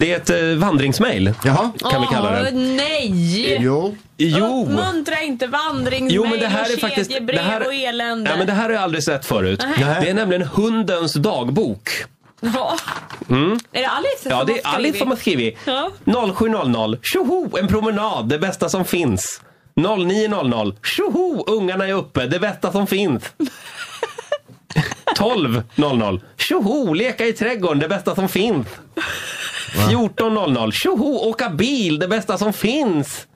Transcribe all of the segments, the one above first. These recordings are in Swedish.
Det är ett eh, vandringsmail, Jaha. kan vi kalla det. Åh, nej! Jo. Jo! Uppmuntra inte vandringsmejl Jo, men det här är och faktiskt... kedjebrev Det här, och elände. ja, men det här har jag aldrig sett förut. Nej. Det är nämligen hundens dagbok. Ja. Är det Alice Mm. Ja, som det har är Alice som har skrivit. Ja. 0700, tjoho, en promenad, det bästa som finns. 0900, tjoho, ungarna är uppe, det bästa som finns. 12.00, tjoho, leka i trädgården, det bästa som finns. 14.00, tjoho, åka bil, det bästa som finns.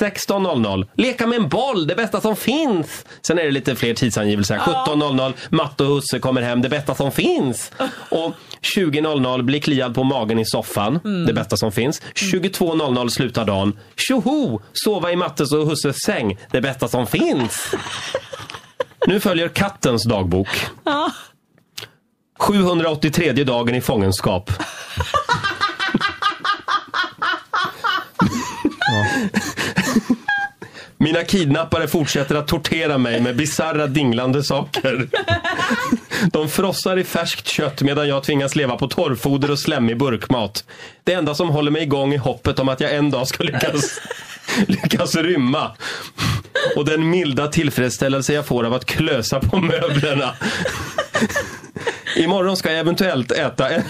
16.00, leka med en boll, det bästa som finns. Sen är det lite fler tidsangivelser. 17.00, Matte och Husse kommer hem, det bästa som finns. Och 20.00, bli kliad på magen i soffan, det bästa som finns. 22.00 slutar dagen. Tjoho, sova i Mattes och Husses säng, det bästa som finns. Nu följer kattens dagbok. 783 dagen i fångenskap. Mina kidnappare fortsätter att tortera mig med bizarra dinglande saker. De frossar i färskt kött medan jag tvingas leva på torrfoder och slemmig burkmat. Det enda som håller mig igång är hoppet om att jag en dag ska lyckas, lyckas rymma. Och den milda tillfredsställelse jag får av att klösa på möblerna. Imorgon ska jag eventuellt äta en...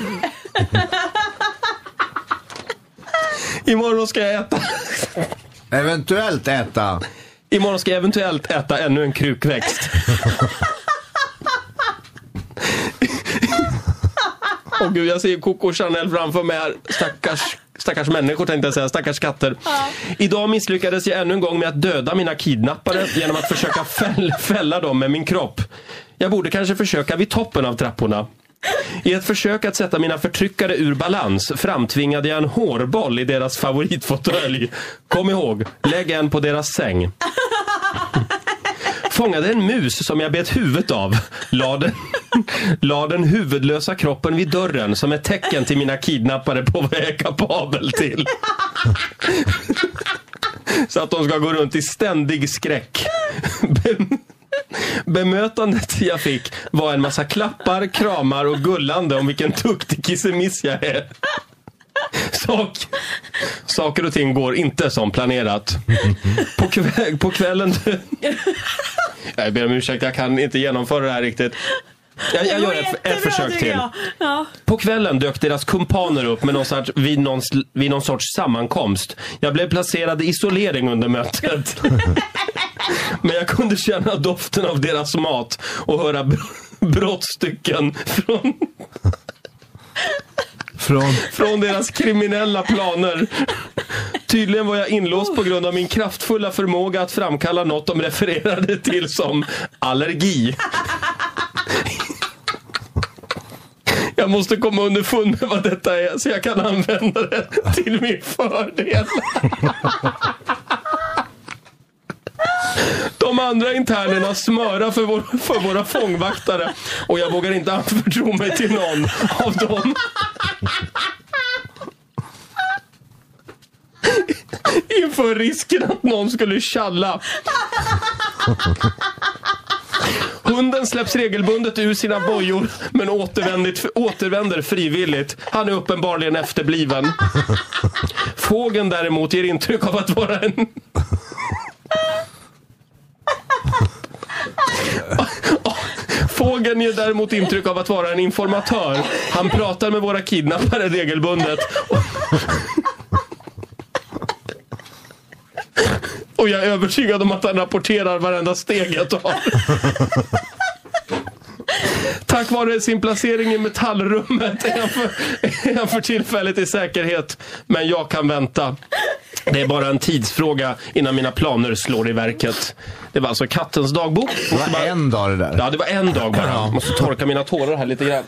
Imorgon ska jag äta... Eventuellt äta. Imorgon ska jag eventuellt äta ännu en krukväxt. Åh gud, jag ser Coco Chanel framför mig här. Stackars, stackars människor tänkte jag säga, stackars katter. Idag misslyckades jag ännu en gång med att döda mina kidnappare genom att försöka fäll, fälla dem med min kropp. Jag borde kanske försöka vid toppen av trapporna. I ett försök att sätta mina förtryckare ur balans framtvingade jag en hårboll i deras favoritfåtölj. Kom ihåg, lägg en på deras säng. Fångade en mus som jag bet huvudet av. La den, la den huvudlösa kroppen vid dörren som ett tecken till mina kidnappare på vad jag är kapabel till. Så att de ska gå runt i ständig skräck. Bem- Bemötandet jag fick var en massa klappar, kramar och gullande om vilken duktig kissemiss jag är. Sak, saker och ting går inte som planerat. På, kväll, på kvällen... Jag ber om ursäkt, jag kan inte genomföra det här riktigt. Jag, jag gör ett, ett försök till. Ja. På kvällen dök deras kumpaner upp med någon sorts, vid, någon, vid någon sorts sammankomst. Jag blev placerad i isolering under mötet. Men jag kunde känna doften av deras mat och höra br- brottstycken från, Från... från deras kriminella planer. Tydligen var jag inlåst på grund av min kraftfulla förmåga att framkalla något de refererade till som allergi. Jag måste komma underfund med vad detta är så jag kan använda det till min fördel. De andra internerna smörar för, vår, för våra fångvaktare och jag vågar inte anförtro mig till någon av dem. Inför risken att någon skulle tjalla. Hunden släpps regelbundet ur sina bojor men återvänder frivilligt. Han är uppenbarligen efterbliven. Fågeln däremot ger intryck av att vara en... Fågeln ger däremot intryck av att vara en informatör. Han pratar med våra kidnappare regelbundet. Och jag är övertygad om att han rapporterar varenda steg jag tar. Tack vare sin placering i metallrummet är han, för, är han för tillfället i säkerhet. Men jag kan vänta. Det är bara en tidsfråga innan mina planer slår i verket. Det var alltså kattens dagbok. Det var en dag det där. Ja, det var en dag bara. Jag måste torka mina tårar här lite grann.